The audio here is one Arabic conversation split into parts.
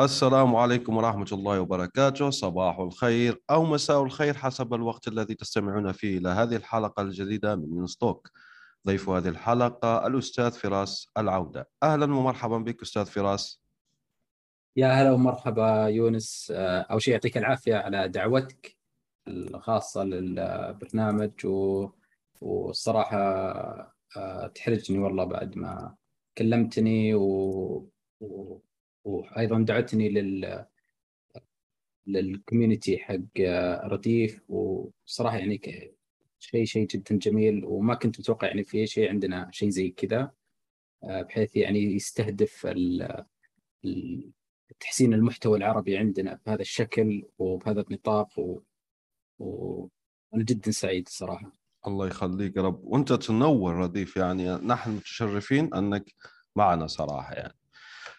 السلام عليكم ورحمة الله وبركاته. صباح الخير أو مساء الخير حسب الوقت الذي تستمعون فيه إلى هذه الحلقة الجديدة من ستوك ضيف هذه الحلقة الأستاذ فراس العودة. أهلا ومرحبا بك أستاذ فراس. يا هلا ومرحبا يونس. آه، أول شيء يعطيك العافية على دعوتك الخاصة للبرنامج و... والصراحة آه، تحرجني والله بعد ما كلمتني و... و... وأيضا دعتني لل للكوميونتي حق رديف. وصراحة يعني شيء شيء جدا جميل. وما كنت متوقع يعني في شيء عندنا شيء زي كذا آه، بحيث يعني يستهدف تحسين المحتوى العربي عندنا بهذا الشكل وبهذا النطاق. و... وأنا جدا سعيد الصراحه الله يخليك يا رب. وأنت تنور رديف يعني نحن متشرفين أنك معنا صراحة يعني.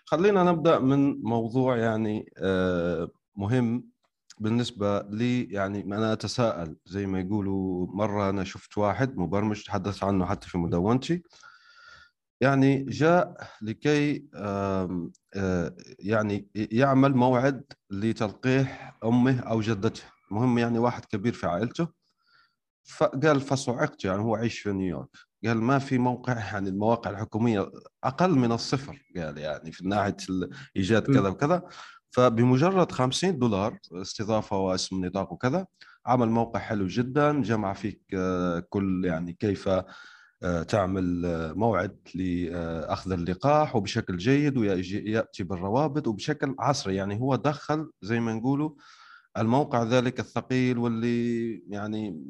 خلينا نبدأ من موضوع يعني آه، مهم بالنسبة لي. يعني أنا أتساءل زي ما يقولوا مرة أنا شفت واحد مبرمج تحدث عنه حتى في مدونتي. يعني جاء لكي آه، يعني يعمل موعد لتلقيح أمه أو جدته. مهم يعني واحد كبير في عائلته. فقال فصعقت يعني هو عايش في نيويورك. قال ما في موقع يعني المواقع الحكومية أقل من الصفر قال يعني في ناحية إيجاد كذا وكذا. فبمجرد 50 دولار استضافة واسم نطاق وكذا عمل موقع حلو جدا جمع فيك آه، كل يعني كيف آه، تعمل آه، موعد لاخذ اللقاح وبشكل جيد وياتي بالروابط وبشكل عصري. يعني هو دخل زي ما نقولوا الموقع ذلك الثقيل واللي يعني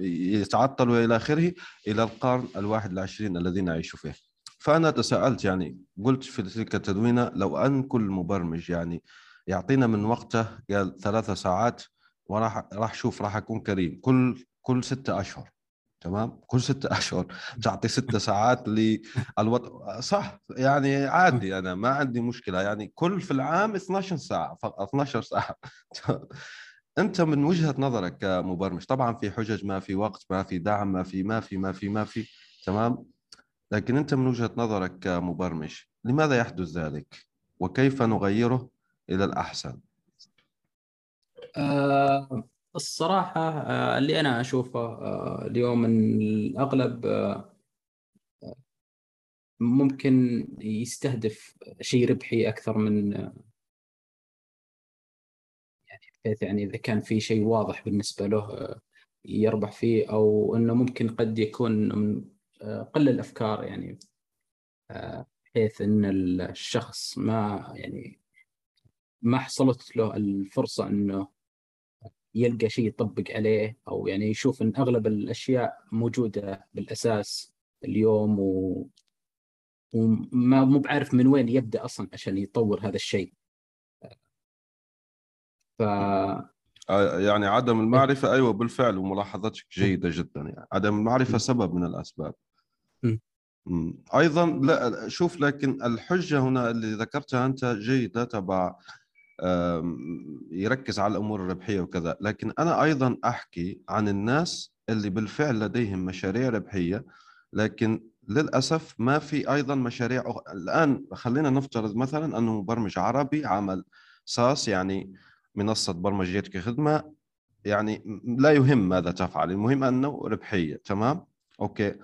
يتعطل وإلى آخره إلى القرن الواحد والعشرين الذي نعيش فيه. فأنا تساءلت يعني قلت في تلك التدوينة لو أن كل مبرمج يعني يعطينا من وقته قال ثلاثة ساعات وراح راح شوف راح أكون كريم كل كل ستة أشهر تمام؟ كل ستة اشهر تعطي ستة ساعات للوضع صح يعني عادي أنا ما عندي مشكلة. يعني كل في العام 12 ساعة فقط 12 ساعة. أنت من وجهة نظرك كمبرمج طبعا في حجج ما في وقت ما في دعم ما في ما في ما في ما في تمام؟ لكن أنت من وجهة نظرك كمبرمج لماذا يحدث ذلك؟ وكيف نغيره إلى الأحسن؟ آه الصراحة آه، اللي أنا أشوفه آه، اليوم إن الأغلب آه، ممكن يستهدف شيء ربحي أكثر من يعني بحيث يعني إذا كان في شيء واضح بالنسبة له يربح فيه أو إنه ممكن قد يكون من قل الأفكار يعني بحيث إن الشخص ما يعني ما حصلت له الفرصة إنه يلقى شيء يطبق عليه أو يعني يشوف إن أغلب الأشياء موجودة بالأساس اليوم و وما مو بعارف من وين يبدأ أصلا عشان يطور هذا الشيء. ف يعني عدم المعرفة أيوة بالفعل وملاحظتك جيدة جدا يعني. عدم المعرفة سبب من الأسباب. م. أيضا لا شوف لكن الحجة هنا اللي ذكرتها أنت جيدة تبع يركز على الأمور الربحية وكذا. لكن أنا أيضا أحكي عن الناس اللي بالفعل لديهم مشاريع ربحية لكن للأسف ما في أيضا مشاريع أخ... الآن خلينا نفترض مثلا أنه مبرمج عربي عمل SaaS يعني منصة برمجيات كخدمة يعني لا يهم ماذا تفعل المهم أنه ربحية تمام؟ okay.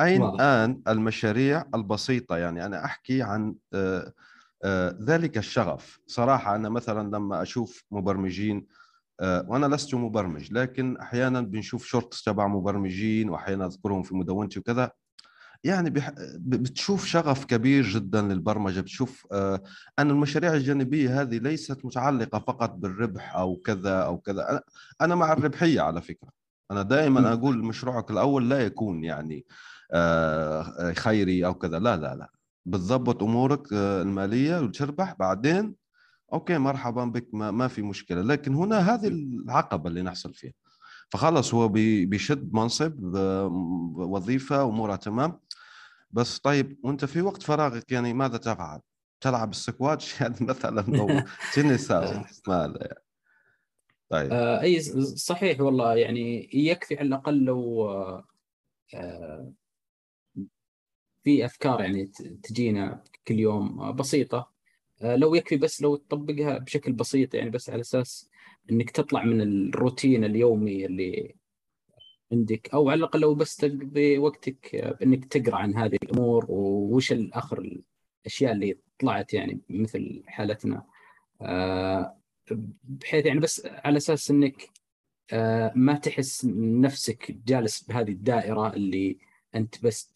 أين الان المشاريع البسيطة؟ يعني أنا أحكي عن آه، ذلك الشغف. صراحة أنا مثلا لما أشوف مبرمجين آه، وأنا لست مبرمج لكن أحيانا بنشوف shorts تبع مبرمجين وأحيانا أذكرهم في مدونتي وكذا. يعني. بتشوف شغف كبير جدا للبرمجة بتشوف آه، أن المشاريع الجانبية هذه ليست متعلقة فقط بالربح أو كذا أو كذا. أنا مع الربحية على فكرة. أنا دائما أقول مشروعك الأول لا يكون يعني خيري أو كذا. لا لا لا. بتضبط أمورك آه، المالية وتربح بعدين okay مرحبا بك ما, ما في مشكلة. لكن هنا هذه العقبة اللي نحصل فيها. فخلص هو بي- بيشد منصب آه، وظيفة أمورها تمام. بس طيب وأنت في وقت فراغك يعني ماذا تفعل؟ تلعب السكواتش؟ يعني مثلا أو تنس أو ماذا يعني؟ طيب. آه أي صحيح والله. يعني يكفي على الأقل لو في أفكار يعني تجينا كل يوم آه، بسيطة. آه لو يكفي بس لو تطبقها بشكل بسيط يعني بس على أساس إنك تطلع من الروتين اليومي اللي عندك أو على الأقل لو بس تقضي وقتك آه، بانك تقرأ عن هذه الأمور ووش الآخر الأشياء اللي طلعت يعني مثل حالتنا. بحيث يعني بس على أساس إنك ما تحس نفسك جالس بهذه الدائرة اللي أنت بس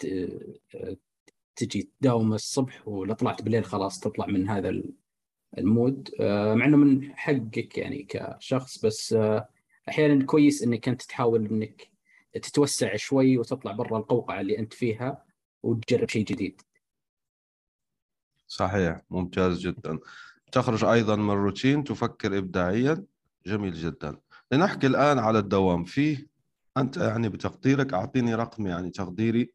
تجي تداوم الصبح ولو طلعت بالليل خلاص تطلع من هذا المود. آه، مع أنه من حقك يعني كشخص بس آه، أحيانا كويس أنك أنت تحاول أنك تتوسع شوي وتطلع برا القوقعة اللي أنت فيها وتجرب شيء جديد. صحيح ممتاز جدا. تخرج أيضا من الروتين تفكر ابداعيا. جميل جدا. لنحكي الآن على الدوام. فيه أنت يعني بتقديرك أعطيني رقم يعني تقديري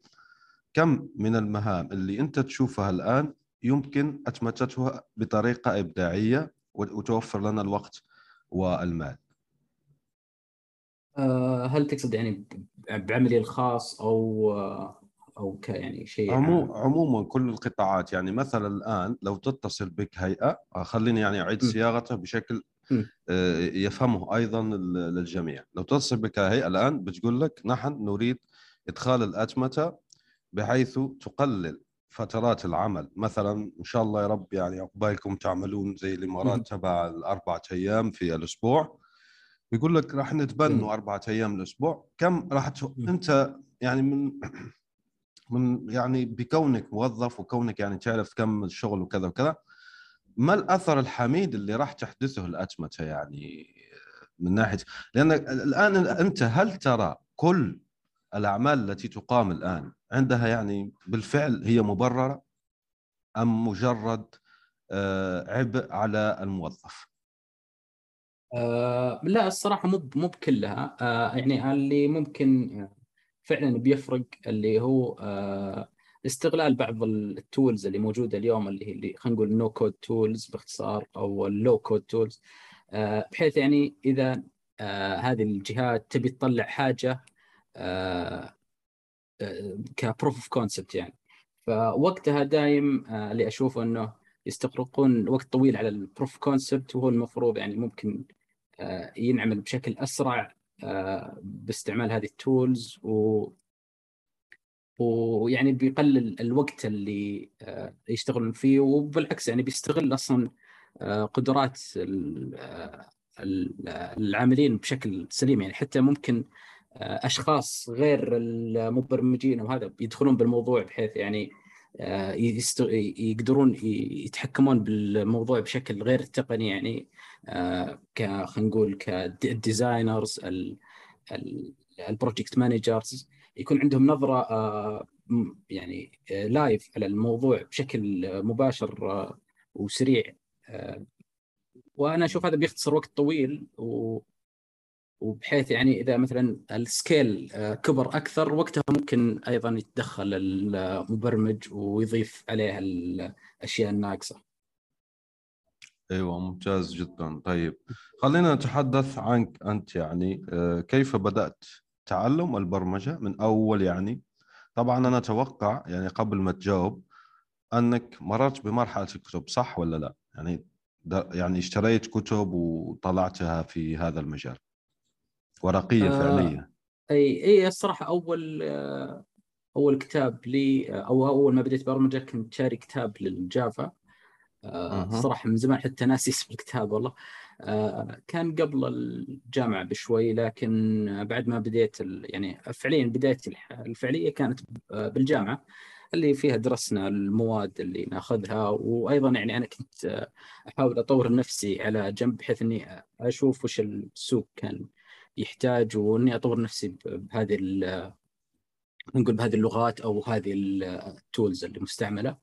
كم من المهام اللي أنت تشوفها الآن يمكن اتمتتها بطريقة إبداعية وتوفر لنا الوقت والمال آه، هل تقصد يعني بعملي الخاص أو آه، أو ك يعني شيء عمو؟ عموما كل القطاعات يعني مثلا الآن لو تتصل بك هيئة آه، خليني يعني أعيد. صياغته بشكل يفهمه أيضا للجميع. لو تتصل بك هيئه الآن بتقول لك نحن نريد إدخال الاتمته بحيث تقلل فترات العمل. مثلا إن شاء الله يا رب يعني عقبالكم تعملون زي الإمارات تبع الأربعة أيام في الأسبوع. بيقول لك راح نتبنوا. أربعة أيام الأسبوع. كم راح ت... أنت يعني من من يعني بكونك موظف وكونك يعني تعرف كم الشغل وكذا وكذا ما الأثر الحميد اللي راح تحدثه الأتمتة يعني من ناحية لأن الآن أنت هل ترى كل الأعمال التي تقام الآن عندها يعني بالفعل هي مبررة أم مجرد آه، عبء على الموظف؟ آه لا الصراحة مو مو بكلها آه يعني اللي ممكن آه، فعلا بيفرق اللي هو آه استغلال بعض ال tools اللي موجودة اليوم اللي هي اللي خلينا نقول no-code tools باختصار أو ال low-code tools بحيث يعني إذا آه هذه الجهات تبي تطلع حاجة آه ك proof of concept يعني. فوقتها دايم آه اللي أشوفه إنه يستغرقون وقت طويل على ال proof concept وهو المفروض يعني ممكن آه، ينعمل بشكل أسرع باستعمال هذه ال tools و ويعني بيقلل الوقت اللي آه، يشتغلون فيه وبالعكس يعني بيستغل أصلا آه، قدرات آه، ال- العاملين بشكل سليم. يعني حتى ممكن أشخاص غير المبرمجين وهذا يدخلون بالموضوع بحيث يعني يقدرون يتحكمون بالموضوع بشكل غير تقني يعني ك خلينا نقول ك designers ال project managers يكون عندهم نظرة آه، يعني آه، live على الموضوع بشكل آه، مباشر آه، وسريع. آه، وأنا أشوف هذا بيختصر وقت طويل وبحيث يعني إذا مثلا السكيل آه، كبر أكثر وقتها ممكن أيضا يتدخل المبرمج ويضيف عليها الأشياء الناقصة. أيوه ممتاز جدا. طيب خلينا نتحدث عنك أنت يعني آه، كيف بدأت؟ تعلم البرمجه من أول يعني. طبعا أنا أتوقع يعني قبل ما تجاوب أنك مررت بمرحلة الكتب صح ولا لا؟ يعني يعني اشتريت كتب وطلعتها في هذا المجال. ورقية آه، فعليه أي أي الصراحة أول آه، أول كتاب لي أو أول ما بديت برمجة كنت شاري كتاب للجافا. آه،. الصراحة من زمان حتى ناسي اسم الكتاب والله. آه، كان قبل الجامعة بشوي لكن بعد ما بديت يعني فعليا بدايتي الفعلية كانت آه، بالجامعة اللي فيها درسنا المواد اللي ناخذها وأيضا يعني أنا كنت آه، أحاول أطور نفسي على جنب بحيث إني أشوف وش السوق كان يحتاج وإني أطور نفسي بهذه نقول بهذه اللغات أو هذه ال tools اللي مستعملة.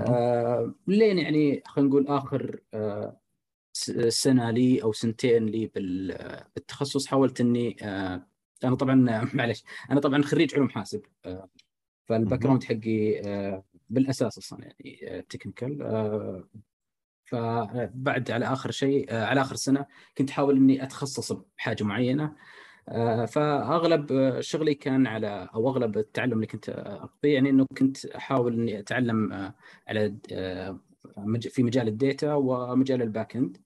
آه، لين يعني خلينا نقول آخر آه، سنة لي أو سنتين لي بال- بالتخصص حاولت إني آه، أنا طبعا معلش أنا طبعا خريج علوم حاسب آه، فال background حقي آه، بالأساس أصلا يعني technical فبعد على آخر شيء على آخر سنة كنت احاول إني أتخصص بحاجة معينة فأغلب شغلي كان على أو أغلب التعلم اللي كنت أقضيه يعني إنه كنت أحاول إني أتعلم على في مجال ال data ومجال ال back end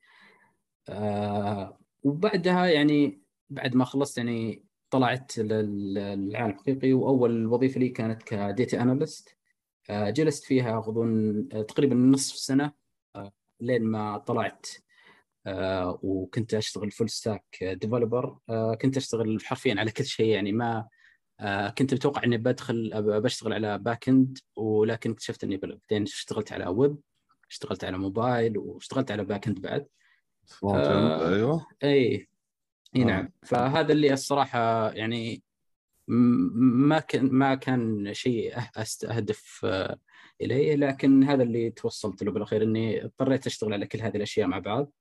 آه، وبعدها يعني بعد ما خلصت يعني طلعت لل- للعالم الحقيقي وأول وظيفة لي كانت ك data analyst. جلست فيها أظن آه، تقريبا نصف سنة آه، لين ما طلعت. آه، وكنت أشتغل full stack developer كنت أشتغل حرفيا على كل شيء يعني ما آه، كنت متوقع إني بدخل بشتغل على back end ولكن اكتشفت إني بعدين اشتغلت على ويب اشتغلت على موبايل واشتغلت على back end بعد. front آه، أيوه. إي إي آه. نعم فهذا اللي الصراحة يعني ما كان ما كان شيء أه- استهدف آه، إليه لكن هذا اللي توصلت له بالأخير إني اضطريت أشتغل على كل هذه الأشياء مع بعض.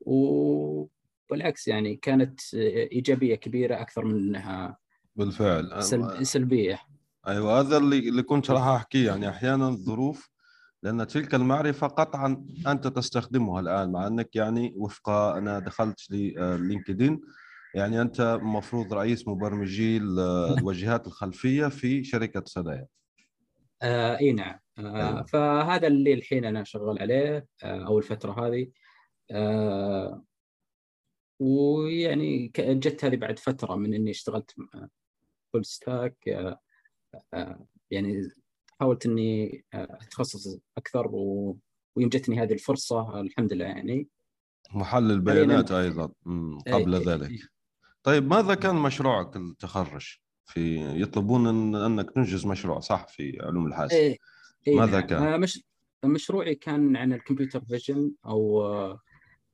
وبالعكس يعني كانت إيجابية كبيرة أكثر من إنها بالفعل. سلب سلبية. أيوه هذا اللي اللي كنت راح أحكيه. يعني أحيانا الظروف لأن تلك المعرفة قطعا أنت تستخدمها الآن مع أنك يعني وفق أنا دخلت للينكدين يعني أنت المفروض رئيس مبرمجي ال- الواجهات الخلفية في شركة سدايا آه إي نعم. آه أيوة. فهذا اللي الحين أنا شغال عليه آه أو الفترة هذه. آه ويعني جت هذه بعد فترة من إني اشتغلت full stack آه آه يعني حاولت إني آه، أتخصص أكثر و... ويوم جتني هذه الفرصة الحمد لله يعني. محلل البيانات أيضا مم، قبل إي- ذلك. إي- طيب ماذا كان مشروعك التخرج؟ في يطلبون أن أنك تنجز مشروع صح؟ في علوم الحاسب. إيه إيه ماذا نعم. كان؟ آه، مش مشروعي كان عن ال computer vision أو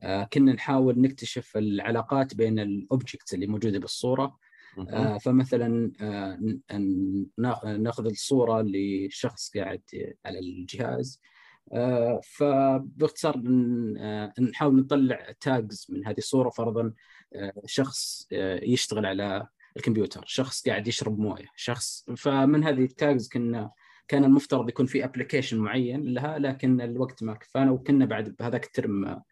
آه، كنا نحاول نكتشف العلاقات بين ال objects اللي موجودة بالصورة. فمثلا آه، ن- ن- نا- ناخذ الصورة لشخص قاعد على الجهاز. آه، فباختصار آه، نحاول نطلع tags من هذه الصورة فرضا آه، شخص آه، يشتغل على الكمبيوتر شخص قاعد يشرب موية شخص فمن هذه ال tags كنا كان المفترض يكون في application معين لها لكن الوقت ما كفانا وكنا بعد بهذاك الترم آه،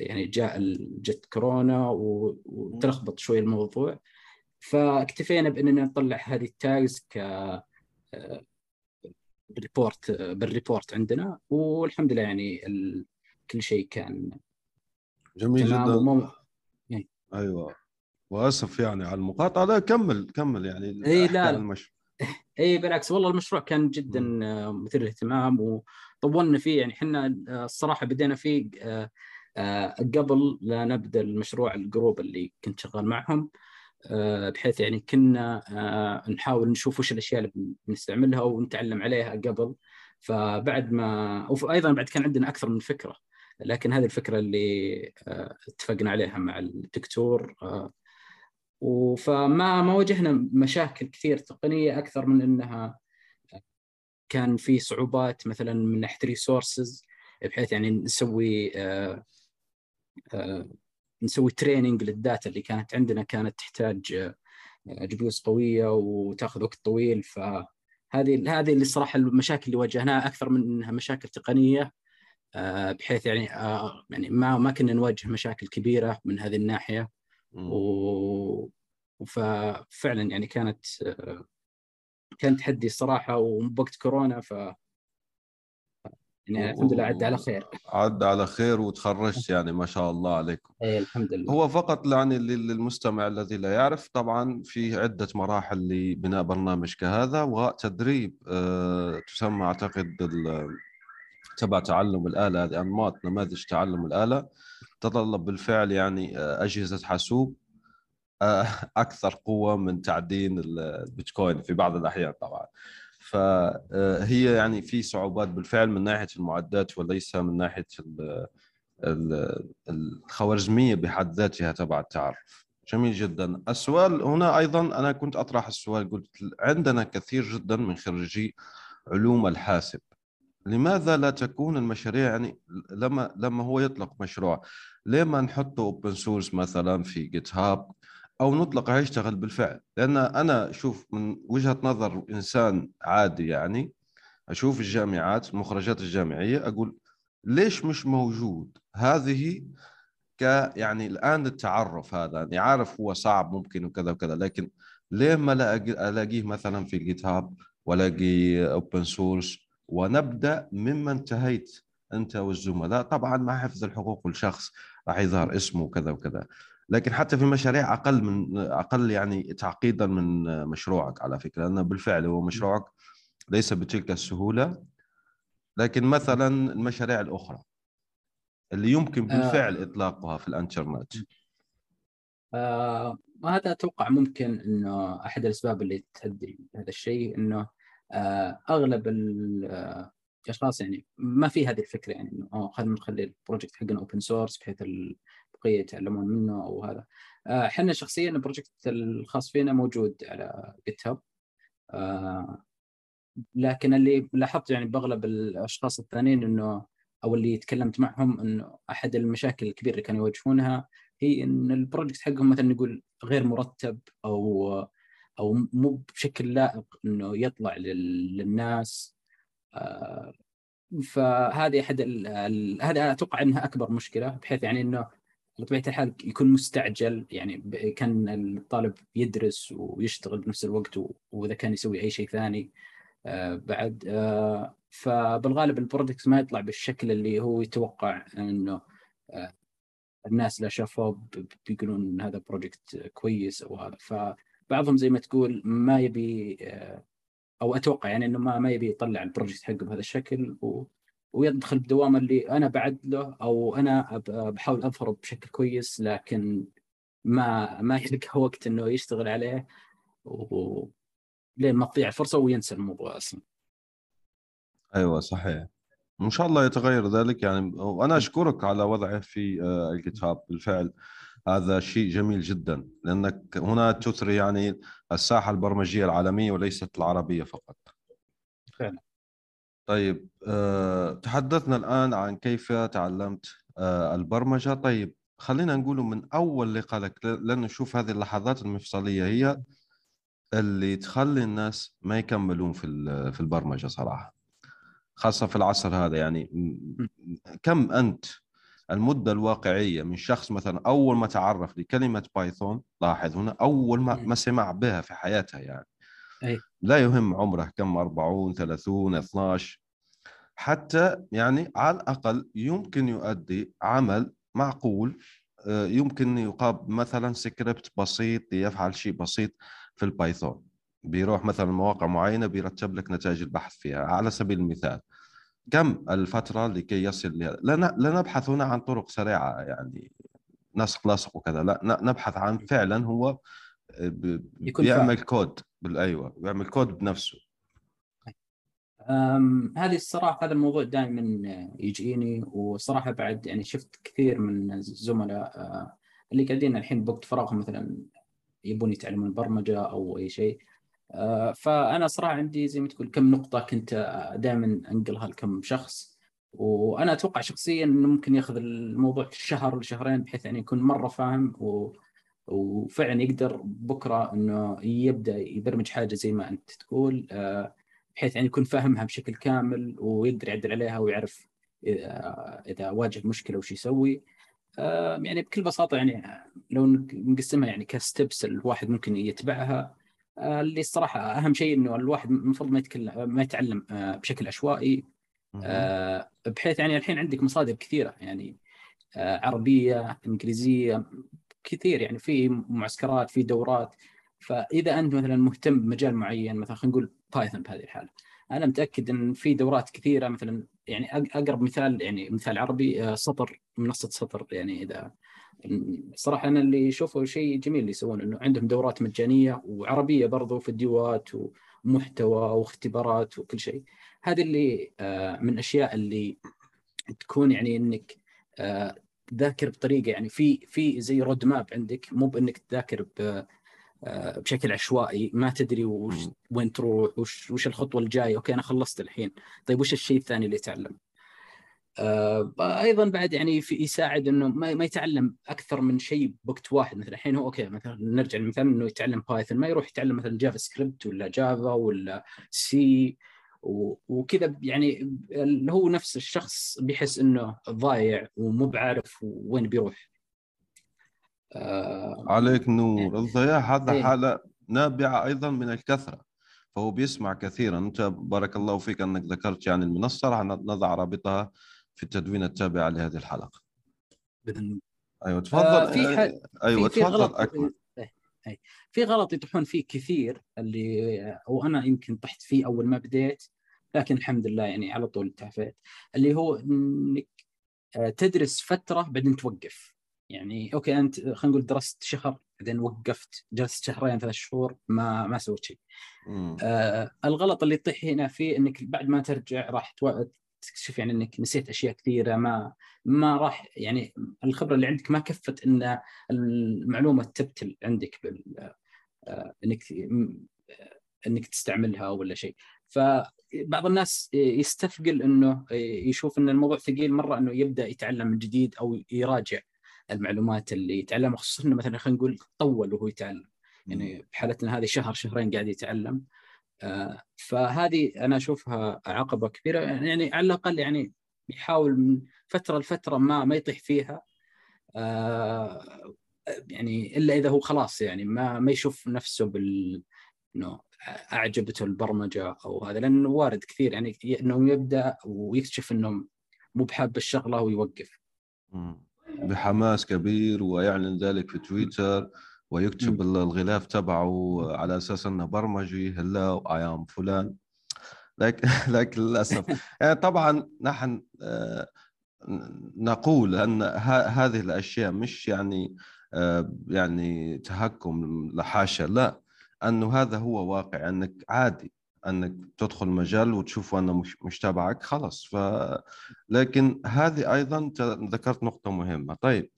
يعني جاء جت كورونا و- وتلخبط شوي الموضوع. فاكتفينا بإننا نطلع هذه ال tags ك آه، report بال report عندنا. والحمد لله يعني ال... كل شيء كان جميل جدا. ومو... أيوه. وأسف يعني على المقاطعة لا كمل كمل يعني أحكي لا،. المشروع. اي بالعكس والله المشروع كان جدا آه، مثير للاهتمام وطولنا فيه يعني إحنا آه، الصراحة بدينا فيه آه، آه، قبل لا نبدأ المشروع ال group اللي كنت شغال معهم بحيث يعني كنا نحاول نشوف وش الأشياء اللي بنستعملها ونتعلم عليها قبل. فبعد ما وأيضا بعد كان عندنا أكثر من فكرة لكن هذه الفكرة اللي اتفقنا عليها مع الدكتور فما ما واجهنا مشاكل كثير تقنية أكثر من إنها كان في صعوبات مثلا من ناحية ريسورسز بحيث يعني نسوي آه، آه، نسوي training لل data اللي كانت عندنا كانت تحتاج GPU قوية وتاخذ وقت طويل. فهذه هذه اللي الصراحه المشاكل اللي واجهناها أكثر من إنها مشاكل تقنية. آه، بحيث يعني آه، يعني ما ما كنا نواجه مشاكل كبيرة من هذه الناحية. و ففعلا يعني كانت آه، كان تحدي الصراحة وبوقت كورونا ف يعني الحمد لله عدى على خير. عدى على خير وتخرجت يعني ما شاء الله عليكم. اي الحمد لله. هو فقط يعني لل- للمستمع الذي لا يعرف طبعا في عدة مراحل لبناء برنامج كهذا وتدريب آه، تسمى أعتقد ال- تبع تعلم الآلة هذه أنماط نماذج تعلم الآلة تتطلب بالفعل يعني آه، أجهزة حاسوب آه، أكثر قوة من تعدين ال- البيتكوين في بعض الأحيان طبعا. فهي يعني في صعوبات بالفعل من ناحية المعدات وليس من ال- الخوارزمية بحد ذاتها تبع التعرف. جميل جدا. السؤال هنا أيضا أنا كنت أطرح السؤال قلت عندنا كثير جدا من خريجي علوم الحاسب. لماذا لا تكون المشاريع يعني لما لما هو يطلق مشروع ليه ما نحطه open source مثلا في GitHub أو نطلق يشتغل بالفعل. لأن أنا أشوف من وجهة نظر إنسان عادي يعني أشوف الجامعات المخرجات الجامعية أقول ليش مش موجود؟ هذه ك يعني الآن التعرف هذا يعني عارف هو صعب ممكن وكذا وكذا لكن ليه ما ألاقيه مثلا في ال GitHub وألاقي open source ونبدأ مما انتهيت أنت والزملاء؟ طبعا مع حفظ الحقوق الشخص راح يظهر اسمه وكذا وكذا. لكن حتى في مشاريع أقل من أقل يعني تعقيدا من مشروعك على فكرة لأنه بالفعل هو مشروعك ليس بتلك السهولة. لكن مثلا المشاريع الأخرى اللي يمكن بالفعل آه إطلاقها في الانترنت. آه وهذا أتوقع ممكن إنه أحد الأسباب اللي تؤدي هذا الشيء إنه آه أغلب الاشخاص يعني ما في هذه الفكرة يعني إنه خلينا نخلي ال project حقنا open source بحيث البقيه يتعلمون منه أو هذا. إحنا آه شخصيا ال project الخاص فينا موجود على GitHub آه لكن اللي لاحظت يعني بأغلب الأشخاص الثانيين إنه أو اللي تكلمت معهم انه أحد المشاكل الكبيرة اللي كانوا يواجهونها هي إن ال project حقهم مثلا نقول غير مرتب أو أو مو بشكل لائق إنه يطلع للناس. آه، فهذه أحد هذا أتوقع إنها أكبر مشكلة بحيث يعني إنه بطبيعة الحال يكون مستعجل يعني كان الطالب يدرس ويشتغل بنفس الوقت وإذا كان يسوي أي شيء ثاني آه، بعد آه، فبالغالب ال project ما يطلع بالشكل اللي هو يتوقع إنه آه، الناس لا شافوه بيقولون هذا project كويس أو هذا. فبعضهم زي ما تقول ما يبي أو أتوقع يعني إنه ما ما يبي يطلع البروجكت حقه بهذا الشكل ويدخل بدوام اللي أنا بعد له أو أنا بحاول أظهره بشكل كويس لكن ما ما يلقى وقت إنه يشتغل عليه و لين ما تضيع الفرصه وينسى الموضوع أصلا. أيوه صحيح. ان شاء الله يتغير ذلك يعني وأنا أشكرك على وضعه في آه، الكتاب بالفعل هذا شيء جميل جدا لأنك هنا تثري يعني الساحة البرمجية العالمية وليست العربية فقط. فعلا. طيب أه تحدثنا الآن عن كيف تعلمت أه البرمجة. طيب خلينا نقول من أول لقاء لك لأن نشوف هذه اللحظات المفصلية هي اللي تخلي الناس ما يكملون في في البرمجة صراحة خاصة في العصر هذا. يعني كم أنت المدة الواقعية من شخص مثلا أول ما تعرف لكلمة بايثون لاحظ هنا أول ما ما سمع بها في حياته يعني. أي. لا يهم عمره كم 40 30 12 حتى يعني على الأقل يمكن يؤدي عمل معقول آه، يمكن يكتب مثلا سكريبت بسيط يفعل شيء بسيط في ال Python. بيروح مثلا مواقع معينة بيرتب لك نتائج البحث فيها. على سبيل المثال كم الفترة لكي يصل لها؟ لا لا نبحث هنا عن طرق سريعة يعني نسخ لصق وكذا. لا نبحث عن فعلا هو بيعمل كود بالايوه بيعمل كود بنفسه. هذه الصراحة هذا الموضوع دائما يجيني وصراحة بعد يعني شفت كثير من الزملاء اللي قاعدين الحين بوقت فراغهم مثلا يبون يتعلمون برمجة أو أي شيء. فأنا صراحة عندي زي ما تقول كم نقطة كنت دائما أنقلها لكم شخص. وأنا أتوقع شخصيا إنه ممكن ياخذ الموضوع شهر لشهرين بحيث يعني يكون مرة فاهم و... وفعلا يقدر بكرة إنه يبدأ يبرمج حاجة زي ما أنت تقول آه، بحيث يعني يكون فاهمها بشكل كامل ويقدر يعدل عليها ويعرف آه، إذا واجه مشكلة وش يسوي. يعني بكل بساطة يعني لو نقسمها يعني كستبس الواحد ممكن يتبعها. آه، اللي الصراحة أهم شيء إنه الواحد المفروض ما يتكلم ما يتعلم آه، بشكل عشوائي. آه، بحيث يعني الحين عندك مصادر كثيرة يعني عربية إنجليزية كثير يعني في معسكرات في دورات. فإذا أنت مثلا مهتم بمجال معين مثلا خلينا نقول بايثون بهذه الحالة أنا متأكد إن في دورات كثيرة مثلا يعني أقرب مثال يعني مثال عربي سطر منصة سطر. يعني إذا صراحة أنا اللي اشوفه شيء جميل اللي يسوون إنه عندهم دورات مجانية وعربية برضو فيديوهات ومحتوى واختبارات وكل شيء. هذه اللي آه، من الاشياء اللي تكون يعني إنك تذاكر بطريقة يعني في في زي road map عندك مو بإنك تذاكر آه، بشكل عشوائي ما تدري وش. وين تروح وش وش الخطوة الجاية okay أنا خلصت الحين. طيب وش الشيء الثاني اللي يتعلم؟ آه، أيضا بعد يعني في يساعد إنه ما, ما يتعلم أكثر من شيء بوقت واحد. مثلا الحين هو okay مثلا نرجع للمثال إنه يتعلم Python ما يروح يتعلم مثلا JavaScript ولا Java ولا سي وكذا يعني اللي هو نفس الشخص بيحس إنه ضايع ومو بعارف وين بيروح. آه، عليك نور. الضياع هذا إيه. حالة نابعة أيضا من الكثرة فهو بيسمع كثيرا. أنت بارك الله فيك أنك ذكرت يعني المنصة راح نضع رابطها في التدوين التابع لهذه الحلقة. بإذن أيوة تفضل. آه، في ح- أيوة في في تفضل غلط. أكمل. إيه. في غلط يطيحون فيه كثير اللي وأنا يمكن طحت فيه أول ما بديت لكن الحمد لله يعني على طول تعافيت اللي هو إنك آه، تدرس فترة بعدين توقف يعني okay أنت خلينا نقول درست شهر بعدين وقفت جلست شهرين ثلاث شهور ما ما سويت شيء. آه الغلط اللي يطيح هنا فيه إنك بعد ما ترجع راح تكتشف يعني إنك نسيت أشياء كثيرة ما ما راح يعني الخبرة اللي عندك ما كفت إن المعلومة تبتل عندك بال آه، إنك إنك تستعملها ولا شيء. فبعض الناس يستثقل إنه يشوف إن الموضوع ثقيل مرة إنه يبدأ يتعلم من جديد أو يراجع المعلومات اللي يتعلمها خصوصا انه مثلا خلينا نقول طول وهو يتعلم. يعني بحالتنا هذه شهر شهرين قاعد يتعلم. فهذه أنا أشوفها عقبة كبيرة. يعني على الأقل يعني يحاول من فترة لفترة ما ما يطيح فيها. آه، يعني إلا إذا هو خلاص يعني ما ما يشوف نفسه بال إنه أعجبته البرمجة أو هذا لأنه وارد كثير. يعني إنه يبدأ ويكتشف إنه مو بحاب الشغلة ويوقف. بحماس كبير ويعلن ذلك في تويتر. ويكتب الغلاف تبعه على أساس أنه برمجي هلا اي ام فلان. لكن لكن للأسف. يعني طبعا نحن آه، نقول أن هذه الأشياء مش يعني آه، يعني تهكم لحاشا. لا أنه هذا هو واقع أنك عادي أنك تدخل مجال وتشوف أنه مش مش تبعك خلاص. ف لكن هذه أيضا ذكرت نقطة مهمة. طيب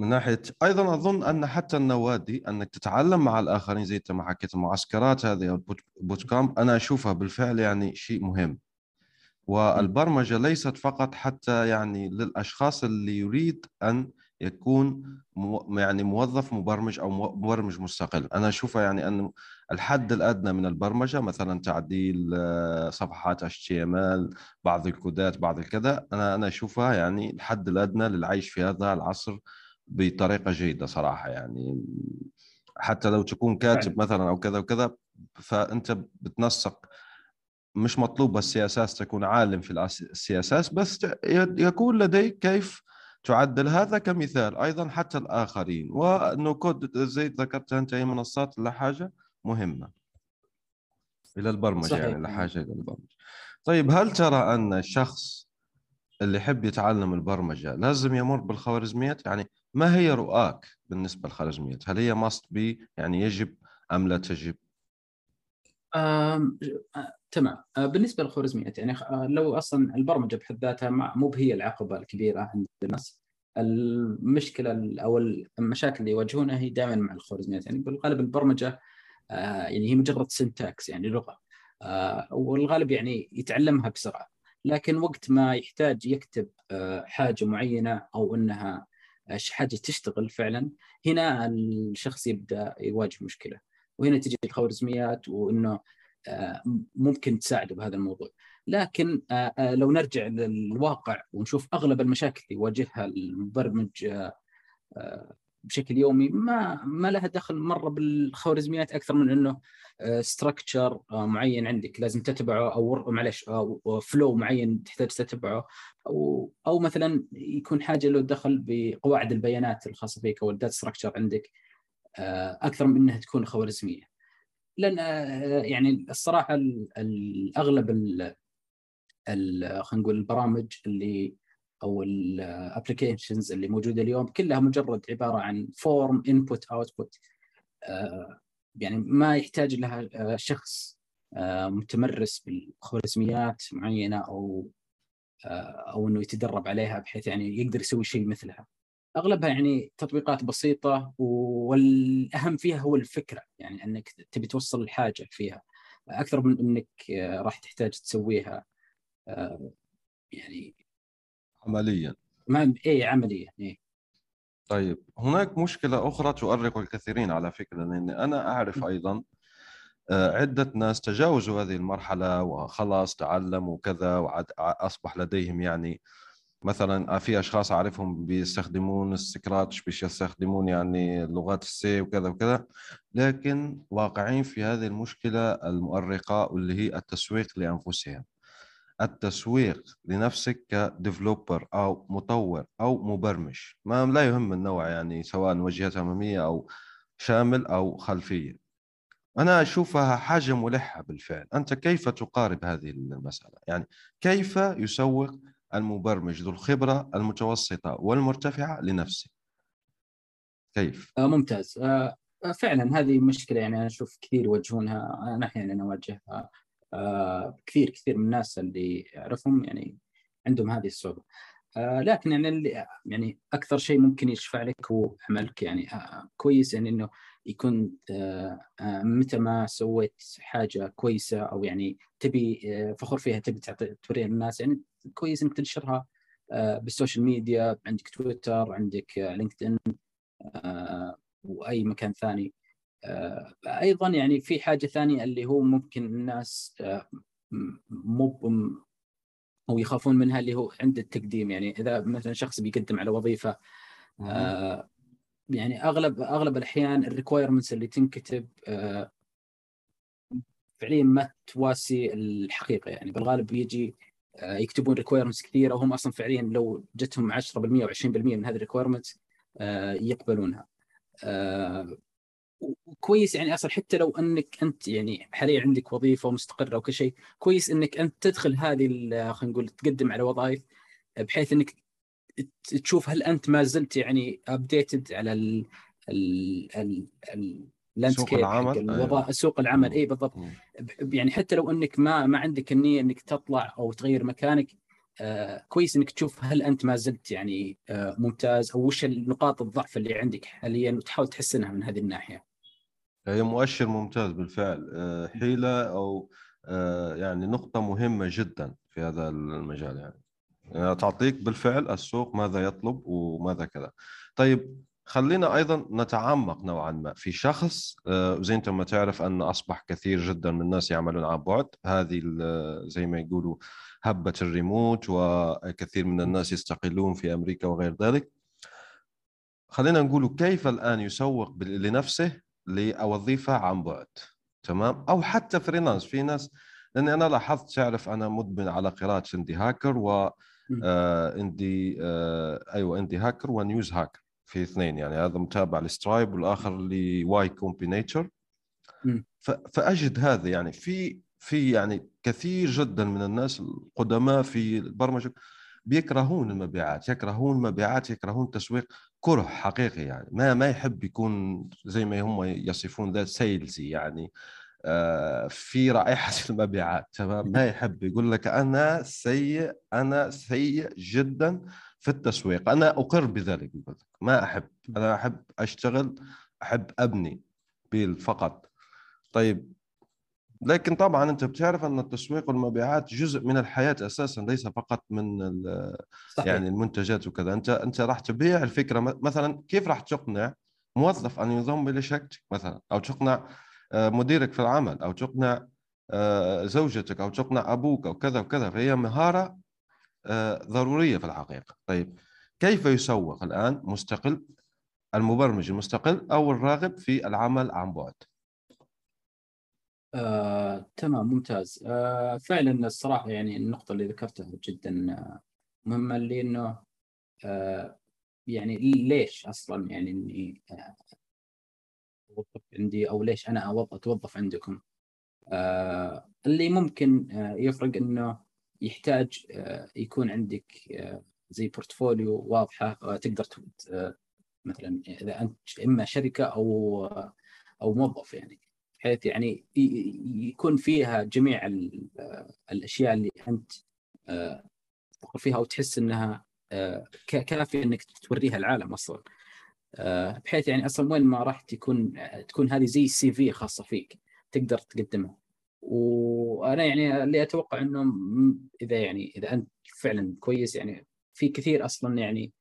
من ناحية أيضا أظن أن حتى النوادي أنك تتعلم مع الآخرين زي ما حكيت المعسكرات هذه أو ال boot boot camp أنا أشوفها بالفعل يعني شيء مهم. والبرمجة ليست فقط حتى يعني للأشخاص اللي يريد أن يكون مو يعني موظف مبرمج أو مبرمج مستقل. أنا أشوفها يعني انه الحد الأدنى من البرمجة مثلا تعديل آه، صفحات HTML بعض الكودات بعض الكذا أنا أنا أشوفها يعني الحد الأدنى للعيش في هذا العصر بطريقة جيدة صراحة يعني. حتى لو تكون كاتب مثلا أو كذا وكذا فأنت بتنسق مش مطلوب السياسات تكون عالم في السياسات بس يكون لديك كيف تعدل هذا كمثال. أيضا حتى الآخرين. و no code زي ذكرت أنت هي منصات لحاجه مهمة. إلى البرمجة صحيح. يعني لحاجه إلى البرمجة. طيب هل ترى أن الشخص اللي يحب يتعلم البرمجة لازم يمر بالخوارزميات؟ يعني ما هي رؤاك بالنسبة للخوارزميات هل هي must be يعني يجب أم لا تجب؟ آه، تمام. آه، بالنسبة للخوارزميات يعني آه، لو أصلا البرمجة بحد ذاتها مو بهي العقبة الكبيرة عند الناس. المشكلة ال- أو المشاكل اللي يواجهونها هي دائما مع الخوارزميات يعني بالغالب البرمجة آه، يعني هي مجرد سنتاكس يعني لغة. آه، والغالب يعني يتعلمها بسرعة. لكن وقت ما يحتاج يكتب آه، حاجة معينة أو إنها حاجة تشتغل فعلا هنا الشخص يبدأ يواجه مشكلة. وهنا تجي الخوارزميات وإنه آه، ممكن تساعده بهذا الموضوع. لكن آه، آه، لو نرجع للواقع ونشوف أغلب المشاكل اللي يواجهها المبرمج بشكل يومي ما ما لها دخل مرة بالخوارزميات أكثر من إنه ستراكشر معين عندك. لازم تتبعه أو معلش فلو معين تحتاج تتبعه. أو أو مثلا يكون حاجة له دخل بقواعد البيانات الخاصة فيك أو ال data structure عندك آه، أكثر من إنها تكون خوارزمية. لأن آه، يعني الصراحة ال- الاغلب ال- ال- خلينا نقول البرامج اللي أو ال applications اللي موجودة اليوم كلها مجرد عبارة عن form input output يعني ما يحتاج لها آه، شخص آه، متمرس بالخوارزميات معينة أو آه، أو إنه يتدرب عليها بحيث يعني يقدر يسوي شيء مثلها. أغلبها يعني تطبيقات بسيطة والأهم فيها هو الفكرة يعني إنك تبي توصل الحاجة فيها. أكثر من إنك راح تحتاج تسويها. يعني عمليا. ما اي عمليا اي طيب هناك مشكلة أخرى تؤرق الكثيرين على فكرة لأني أنا أعرف أيضا آه، عدة ناس تجاوزوا هذه المرحلة وخلاص تعلموا كذا وأصبح لديهم يعني مثلا في أشخاص أعرفهم بيستخدمون ال Scratch باش يستخدمون يعني لغات ال C وكذا وكذا لكن واقعين في هذه المشكلة المؤرقة واللي هي التسويق لأنفسهم. التسويق لنفسك ك developer أو مطور أو مبرمج. ما لا يهم النوع يعني سواء وجهة أمامية أو شامل أو خلفية. أنا أشوفها حاجة ملحة بالفعل. أنت كيف تقارب هذه المسألة؟ يعني كيف يسوق المبرمج ذو الخبرة المتوسطة والمرتفعة لنفسه؟ كيف؟ آه ممتاز. آه, فعلا هذه مشكلة يعني أنا أشوف كثير يواجهونها انا أحيانا اواجهها آه كثير كثير من الناس اللي اعرفهم يعني عندهم هذه الصعوبة. آه لكن يعني اللي يعني أكثر شيء ممكن يشفع لك هو عملك. يعني آه كويس يعني إنه يكون آه آه متى ما سويت حاجة كويسة أو يعني تبي آه فخور فيها تبي توريها للناس يعني كويس إنك تنشرها آه بال social media عندك تويتر عندك LinkedIn آه وأي مكان ثاني. آه، أيضا يعني في حاجة ثانية اللي هو ممكن الناس آه، مو أو يخافون منها اللي هو عند التقديم. يعني إذا مثلا شخص بيقدم على وظيفة آه، يعني أغلب أغلب الأحيان ال requirements اللي تنكتب فعليا ما تساوي الحقيقة. يعني بالغالب يجي يكتبون requirements كثيرة وهم أصلا فعليا لو جتهم 10% أو 20% من هذه ال requirements يقبلونها. وكويس يعني أصلا حتى لو أنك أنت يعني حاليا عندك وظيفة مستقره وكل شيء كويس إنك أنت تدخل هذه خلينا نقول تقدم على وظائف بحيث إنك تشوف هل أنت ما زلت يعني ابديتد على ال ال ال سوق العمل أيوة. سوق العمل اي بالضبط يعني حتى لو إنك ما ما عندك النية إنك تطلع أو تغير مكانك آه كويس إنك تشوف هل أنت ما زلت يعني آه ممتاز أو وش النقاط الضعف اللي عندك حاليا وتحاول تحسنها من هذه الناحية. هي مؤشر ممتاز بالفعل. آه، حيلة أو آه، يعني نقطة مهمة جدا في هذا المجال يعني. تعطيك بالفعل السوق ماذا يطلب وماذا كذا. طيب خلينا أيضا نتعمق نوعا ما في شخص. آه، زي أنت ما تعرف أن أصبح كثير جدا من الناس يعملون عن بعد. هذه زي ما يقولوا هبة الريموت وكثير من الناس يستقلون في أمريكا وغير ذلك. خلينا نقول كيف الآن يسوق لنفسه لوظيفه عن بعد تمام؟ أو حتى freelance في ناس لأني أنا لاحظت تعرف أنا مدمن على قراءة Indie Hackers و آه Indie آه أيوه Indie Hackers و News Hacker في اثنين. يعني هذا متابع ل Stripe والآخر ل Y Combinator فأجد هذا. يعني في في يعني كثير جدا من الناس القدماء في البرمجة بيكرهون المبيعات يكرهون المبيعات يكرهون التسويق كره حقيقي يعني ما ما يحب يكون زي ما هم يصفون ذات سيلزي يعني آه، في رائحة المبيعات تمام؟ ما يحب يقول لك أنا سيء أنا سيء جدا في التسويق أنا أقر بذلك يقول لك. ما أحب أنا أحب أشتغل أحب أبني بيل فقط. طيب لكن طبعا أنت بتعرف أن التسويق والمبيعات جزء من الحياة أساسا ليس فقط من صحيح. يعني المنتجات وكذا. أنت أنت راح تبيع الفكرة مثلا كيف راح تقنع موظف أن ينضم لشركتك مثلا؟ أو تقنع آه، مديرك في العمل أو تقنع آه، زوجتك أو تقنع أبوك أو كذا وكذا. فهي مهارة آه، ضرورية في الحقيقة. طيب كيف يسوق الآن مستقل المبرمج المستقل أو الراغب في العمل عن بعد؟ آه، تمام ممتاز. آه، فعلا الصراحة يعني النقطة اللي ذكرتها جدا آه، مهمة اللي انه آه، يعني ليش أصلا يعني إني آه، أوظف عندي أو ليش أنا أتوظف عندكم؟ آه، اللي ممكن يفرق إنه يحتاج يكون عندك زي بورتفوليو واضحة آه، تقدر مثلا إذا أنت إما شركة أو أو موظف يعني. بحيث يعني يكون فيها جميع الأشياء اللي أنت تفكر فيها أو تحس إنها آه، ك- كافي إنك توريها العالم أصلا. آه، بحيث يعني أصلا وين ما رحت يكون تكون هذه زي CV خاصة فيك تقدر تقدمها. وأنا يعني اللي أتوقع إنه إذا يعني إذا أنت فعلا كويس يعني في كثير أصلا يعني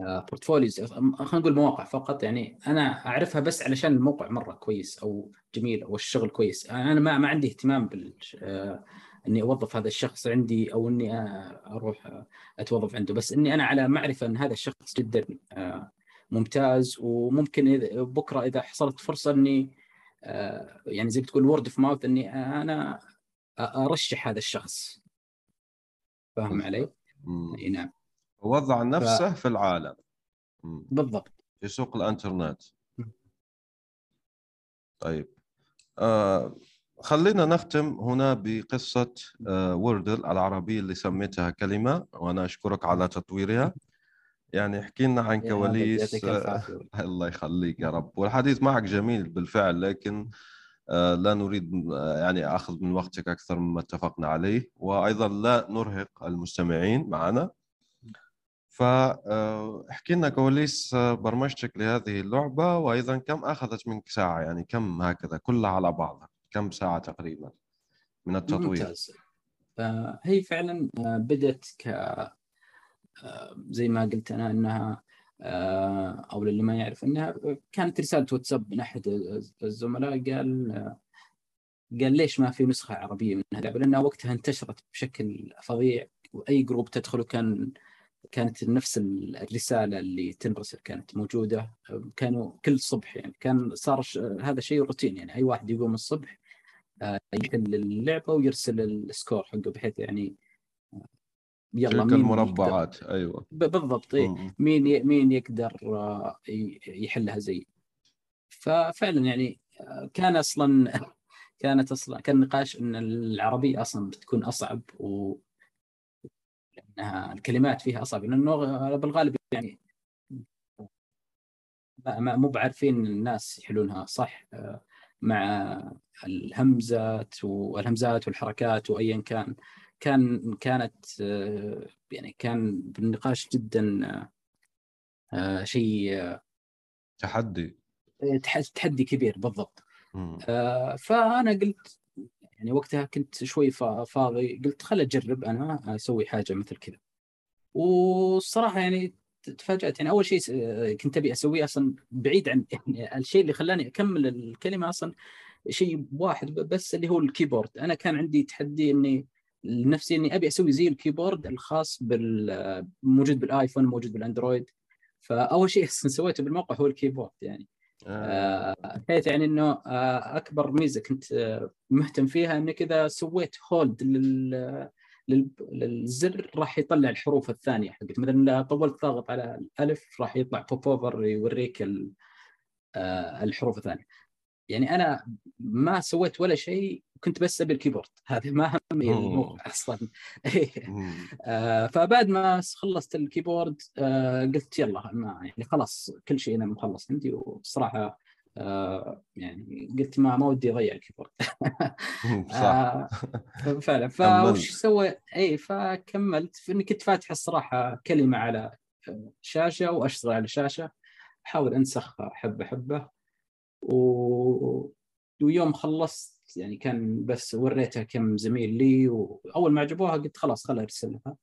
portfolios خلينا نقول مواقع فقط. يعني أنا أعرفها بس علشان الموقع مرة كويس أو جميل أو الشغل كويس. أنا ما ما عندي اهتمام بال آه، إني أوظف هذا الشخص عندي أو إني آه، أروح آه، أتوظف عنده. بس إني أنا على معرفة إن هذا الشخص جدا آه، ممتاز. وممكن إذا بكرة إذا حصلت فرصة إني آه، يعني زي ما تقول word of mouth إني أنا أرشح هذا الشخص. فاهم علي؟ إي نعم. وضع نفسه في العالم. بالضبط. في سوق الانترنت. طيب. آه خلينا نختم هنا بقصة آه وردل العربية اللي سميتها كلمة وأنا أشكرك على تطويرها. يعني احكي لنا عن كواليس عافية. الله يخليك يا رب. والحديث معك جميل بالفعل لكن آه، لا نريد آه، يعني أخذ من وقتك أكثر مما اتفقنا عليه. وأيضا لا نرهق المستمعين معنا. فاحكي لنا كواليس آه، برمجتك لهذه اللعبة وأيضا كم أخذت منك ساعة؟ يعني كم هكذا كلها على بعضها كم ساعة تقريبا من التطوير؟ ممتاز. آه، هي فعلا آه، بدت ك آه، زي ما قلت أنا إنها آه، أو للي ما يعرف إنها كانت رسالة واتساب من أحد الزملاء قال آه، قال ليش ما في نسخة عربية من اللعبة؟ لأنها وقتها انتشرت بشكل فظيع وأي جروب تدخله كان كانت نفس الرسالة اللي تنرسل كانت موجودة. كانوا كل صبح يعني كان صار هذا شيء روتين يعني. أي واحد يقوم الصبح آه، يحل اللعبه ويرسل السكور حقه بحيث يعني آه، يلا مين المربعات يقدر- ب- بالضبط. إيه. مين ي- مين يقدر آه، يحلها زي. ففعلا يعني كان أصلا كانت أصلا كان نقاش إن العربية أصلا بتكون أصعب و لأنها الكلمات فيها أصعب لأنه بالغالب يعني ما مو بعارفين الناس يحلونها صح. آه، مع الهمزات والهمزات والحركات وايا كان. كان كانت آه، يعني كان بالنقاش جدا آه، شيء تحدي. تح- تحدي كبير بالضبط. مم. فأنا قلت يعني وقتها كنت شوي فا- فاضي قلت خل أجرب أنا أسوي حاجة مثل كذا. والصراحة يعني تفاجأت. يعني أول شيء كنت أبي أسويه أصلا بعيد عن يعني الشيء اللي خلاني أكمل الكلمة أصلا شيء واحد بس اللي هو ال keyboard. أنا كان عندي تحدي إني لنفسي إني أبي أسوي زي ال keyboard الخاص بال موجود بال iPhone موجود بال Android. فأول شيء سويته بالموقع هو ال keyboard يعني. آه. آه، بحيث يعني إنه آه، أكبر ميزة كنت آه، مهتم فيها إنك إذا سويت hold لل لل- للزر راح يطلع الحروف الثانية حقت مثلا لو طولت ضاغط على الألف راح يطلع popover يوريك ال- آه، الحروف الثانية يعني أنا ما سويت ولا شيء كنت بس أبي ال keyboard. هذا ما همني أوه. الموقع أصلا. مم. آه، فبعد ما خلصت ال keyboard آه، قلت يلا ما يعني خلاص كل شيء أنا مخلص عندي. والصراحه آه، يعني قلت ما ما ودي أضيع ال keyboard. صح. آه، فعلا. فوش سوى اي فكملت. اني كنت فاتح الصراحة كلمة على شاشة وأشتغل على شاشة. أحاول انسخ حبة حبة. و... ويوم خلصت يعني كان بس وريتها كم زميل لي وأول ما عجبوها قلت خلاص خلها ارسلها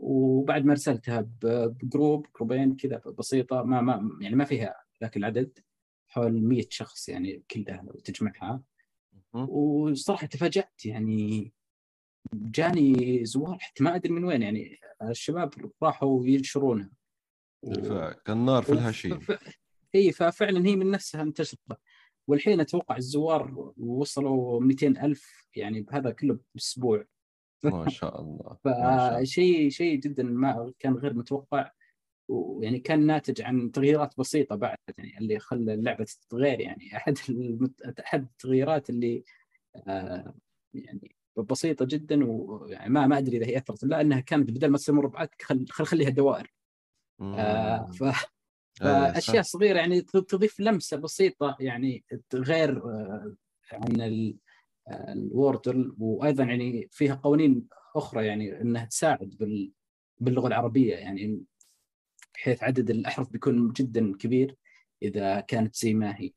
وبعد ما أرسلتها بجروب جروبين كذا بسيطة ما ما يعني ما فيها ذاك العدد حول 100 شخص يعني كلها لو تجمعها. وصراحة تفاجأت يعني جاني زوار حتى ما أدري من وين يعني الشباب راحوا ينشرونها و- كالنار في الهشيم. اي ففعلا هي من نفسها انتشرت والحين أتوقع الزوار وصلوا 200 ألف يعني بهذا كله بأسبوع ما شاء الله. فشيء شيء جدا ما كان غير متوقع ويعني كان ناتج عن تغييرات بسيطة بعد يعني اللي خلى اللعبة تتغير يعني أحد المت... أحد التغييرات اللي آه يعني بسيطة جدا ويعني ما ما أدري إذا هي أثرت لا أنها كانت بدل ما تصير مربعات خل خل خليها دوائر آه. ف... صح. صغيرة يعني تضيف لمسة بسيطة يعني غير آه، عن آه، الوردل وأيضا يعني فيها قوانين أخرى يعني إنها تساعد بال باللغة العربية يعني بحيث عدد الأحرف بيكون جدا كبير إذا كانت زي ما هي.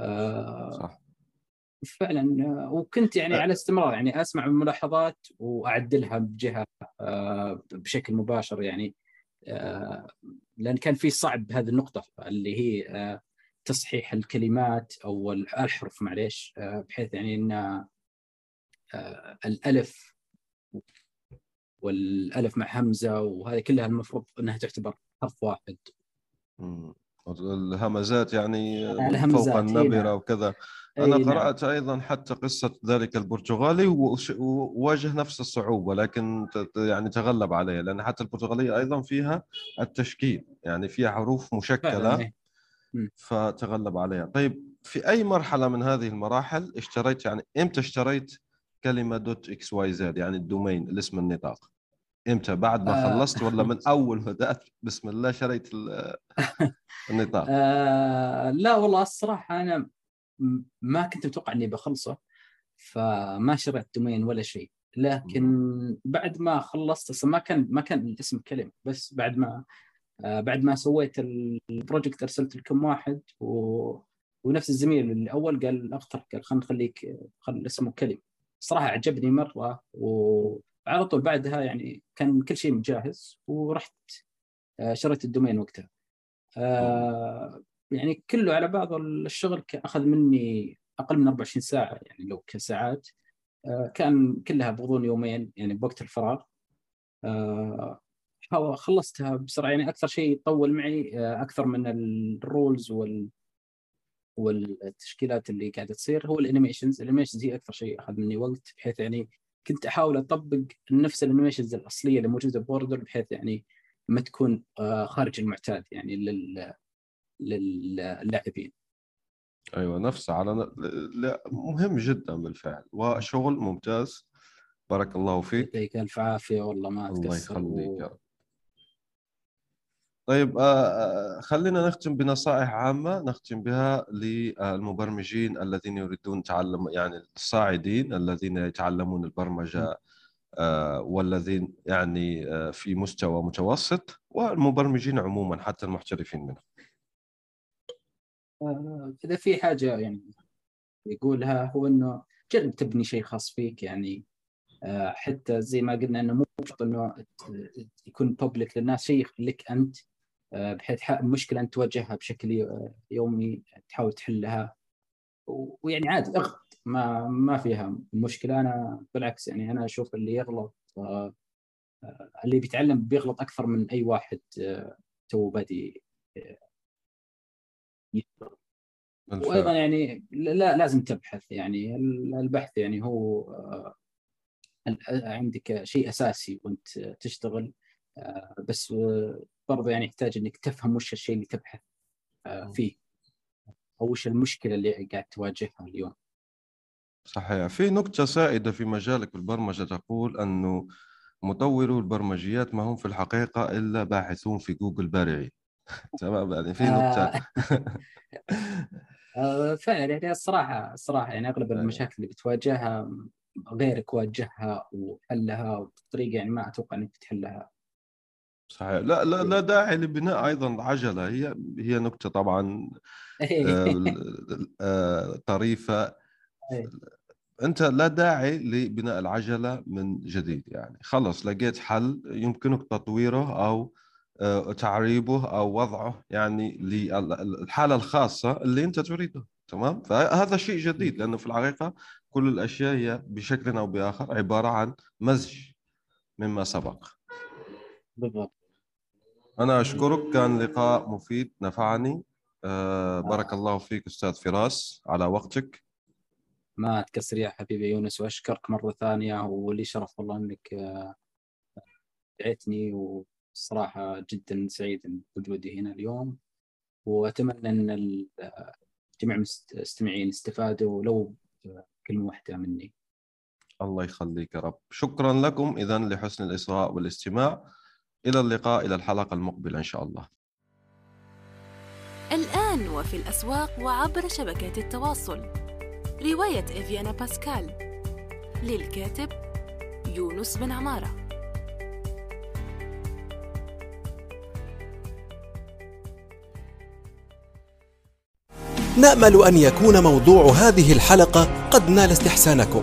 آه، صح. فعلا آه، وكنت يعني على استمرار يعني أسمع الملاحظات وأعدلها بجهة آه، بشكل مباشر يعني لأن كان في صعب هذه النقطة اللي هي آه، تصحيح الكلمات أو الاحرف معليش آه، بحيث يعني إن آه، الألف والألف مع همزة وهذه كلها المفروض إنها تعتبر حرف واحد. الهمزات يعني من الهمزات، فوق إي النبرة نعم. وكذا أنا نعم. قرأت أيضا حتى قصة ذلك البرتغالي وواجه نفس الصعوبة لكن يعني تغلب عليها لأن حتى البرتغالية أيضا فيها التشكيل يعني فيها حروف مشكلة. فتغلب عليها طيب في أي مرحلة من هذه المراحل اشتريت يعني إمتى اشتريت كلمة dot xyz يعني ال domain الاسم النطاق إمتى؟ بعد ما آه. خلصت ولا من أول ما بدأت؟ بسم الله شريت ال- النطاق. آه لا والله الصراحة أنا ما كنت متوقع إني بخلصه فما شريت domain ولا شيء. لكن بعد ما خلصت أصلا ما كان ما كان الاسم كلمة بس بعد ما آه بعد ما سويت ال project أرسلت لكم واحد و... ونفس الزميل الأول قال اختر قال خلينا نخليك خل اسمه كلمة. صراحة عجبني مرة وعلى طول بعدها يعني كان كل شيء مجهز ورحت آه شريت ال domain وقتها. آه يعني كله على بعض الشغل أخذ مني أقل من 24 ساعة يعني لو كساعات آه كان كلها بغضون يومين يعني بوقت الفراغ. خلصتها بسرعة يعني أكثر شيء طول معي أكثر من ال rules وال والتشكيلات اللي قاعدة تصير هو ال animations ال animations هي أكثر شيء أخذ مني وقت بحيث يعني كنت أحاول أطبق نفس ال animations الأصلية اللي موجودة ب Wordle بحيث يعني ما تكون آه، خارج المعتاد يعني لل للاعبين أيوه نفسه على لا مهم جدا بالفعل. وشغل ممتاز. بارك الله فيك. يعطيك ألف عافية. والله ما الله تقصر يخليك يا رب. طيب آه، آه، خلينا نختم بنصائح عامة نختم بها للمبرمجين الذين يريدون تعلم يعني الصاعدين الذين يتعلمون البرمجة آه، والذين يعني في مستوى متوسط والمبرمجين عموما حتى المحترفين منهم. إذا في حاجة يعني يقولها هو إنه جرب تبني شيء خاص فيك يعني حتى زي ما قلنا إنه مو شرط إنه يكون بابليك للناس شيء لك أنت بحيث ح- مشكلة انت تواجهها بشكل ي- يومي تحاول تحلها. ويعني عادي اغلط. ما ما فيها مشكلة. أنا بالعكس يعني أنا أشوف اللي يغلط آه، آه، اللي بيتعلم بيغلط أكثر من أي واحد آه، تو بادي آه،. وأيضا يعني لا لازم تبحث يعني. البحث يعني هو آه، عندك شيء أساسي وأنت تشتغل. آه، بس آه، برضه يعني يحتاج إنك تفهم وش الشيء اللي تبحث آه، فيه. أو وش المشكلة اللي قاعد تواجهها اليوم. صحيح. في نكتة سائدة في مجالك بالبرمجة تقول أنه مطورو البرمجيات ما هم في الحقيقة إلا باحثون في جوجل بارعين. تمام؟ يعني في نكتة آه، آه، فعلا يعني الصراحة الصراحة يعني أغلب أيوة. المشاكل اللي بتواجهها غيرك واجهها وحلها بطريقه يعني ما أتوقع إنك تحلها. صحيح. لا لا لا داعي لبناء أيضا عجلة. هي هي نكتة طبعا آه، آه، طريفة. إيه. أنت لا داعي لبناء العجلة من جديد يعني. خلص لقيت حل يمكنك تطويره أو آه، تعريبه أو وضعه يعني للحالة الخاصة اللي أنت تريده. تمام؟ فهذا شيء جديد لأنه في الحقيقة كل الأشياء هي بشكل أو بآخر عبارة عن مزج مما سبق. بالضبط. أنا أشكرك كان لقاء مفيد نفعني. آه، بارك الله فيك أستاذ فراس على وقتك. ما تكسر يا حبيبي يونس وأشكرك مرة ثانية ولي شرف والله إنك آه، دعيتني والصراحه جدا سعيد بوجودي هنا اليوم. وأتمنى إن ال- آه، جميع المستمعين استفادوا لو كلمة واحدة مني. الله يخليك يا رب. شكرا لكم إذا لحسن الإصغاء والاستماع. إلى اللقاء إلى الحلقة المقبلة إن شاء الله. الآن وفي الأسواق وعبر شبكات التواصل. رواية إفيانا باسكال. للكاتب يونس بن عمارة. نأمل أن يكون موضوع هذه الحلقة قد نال استحسانكم.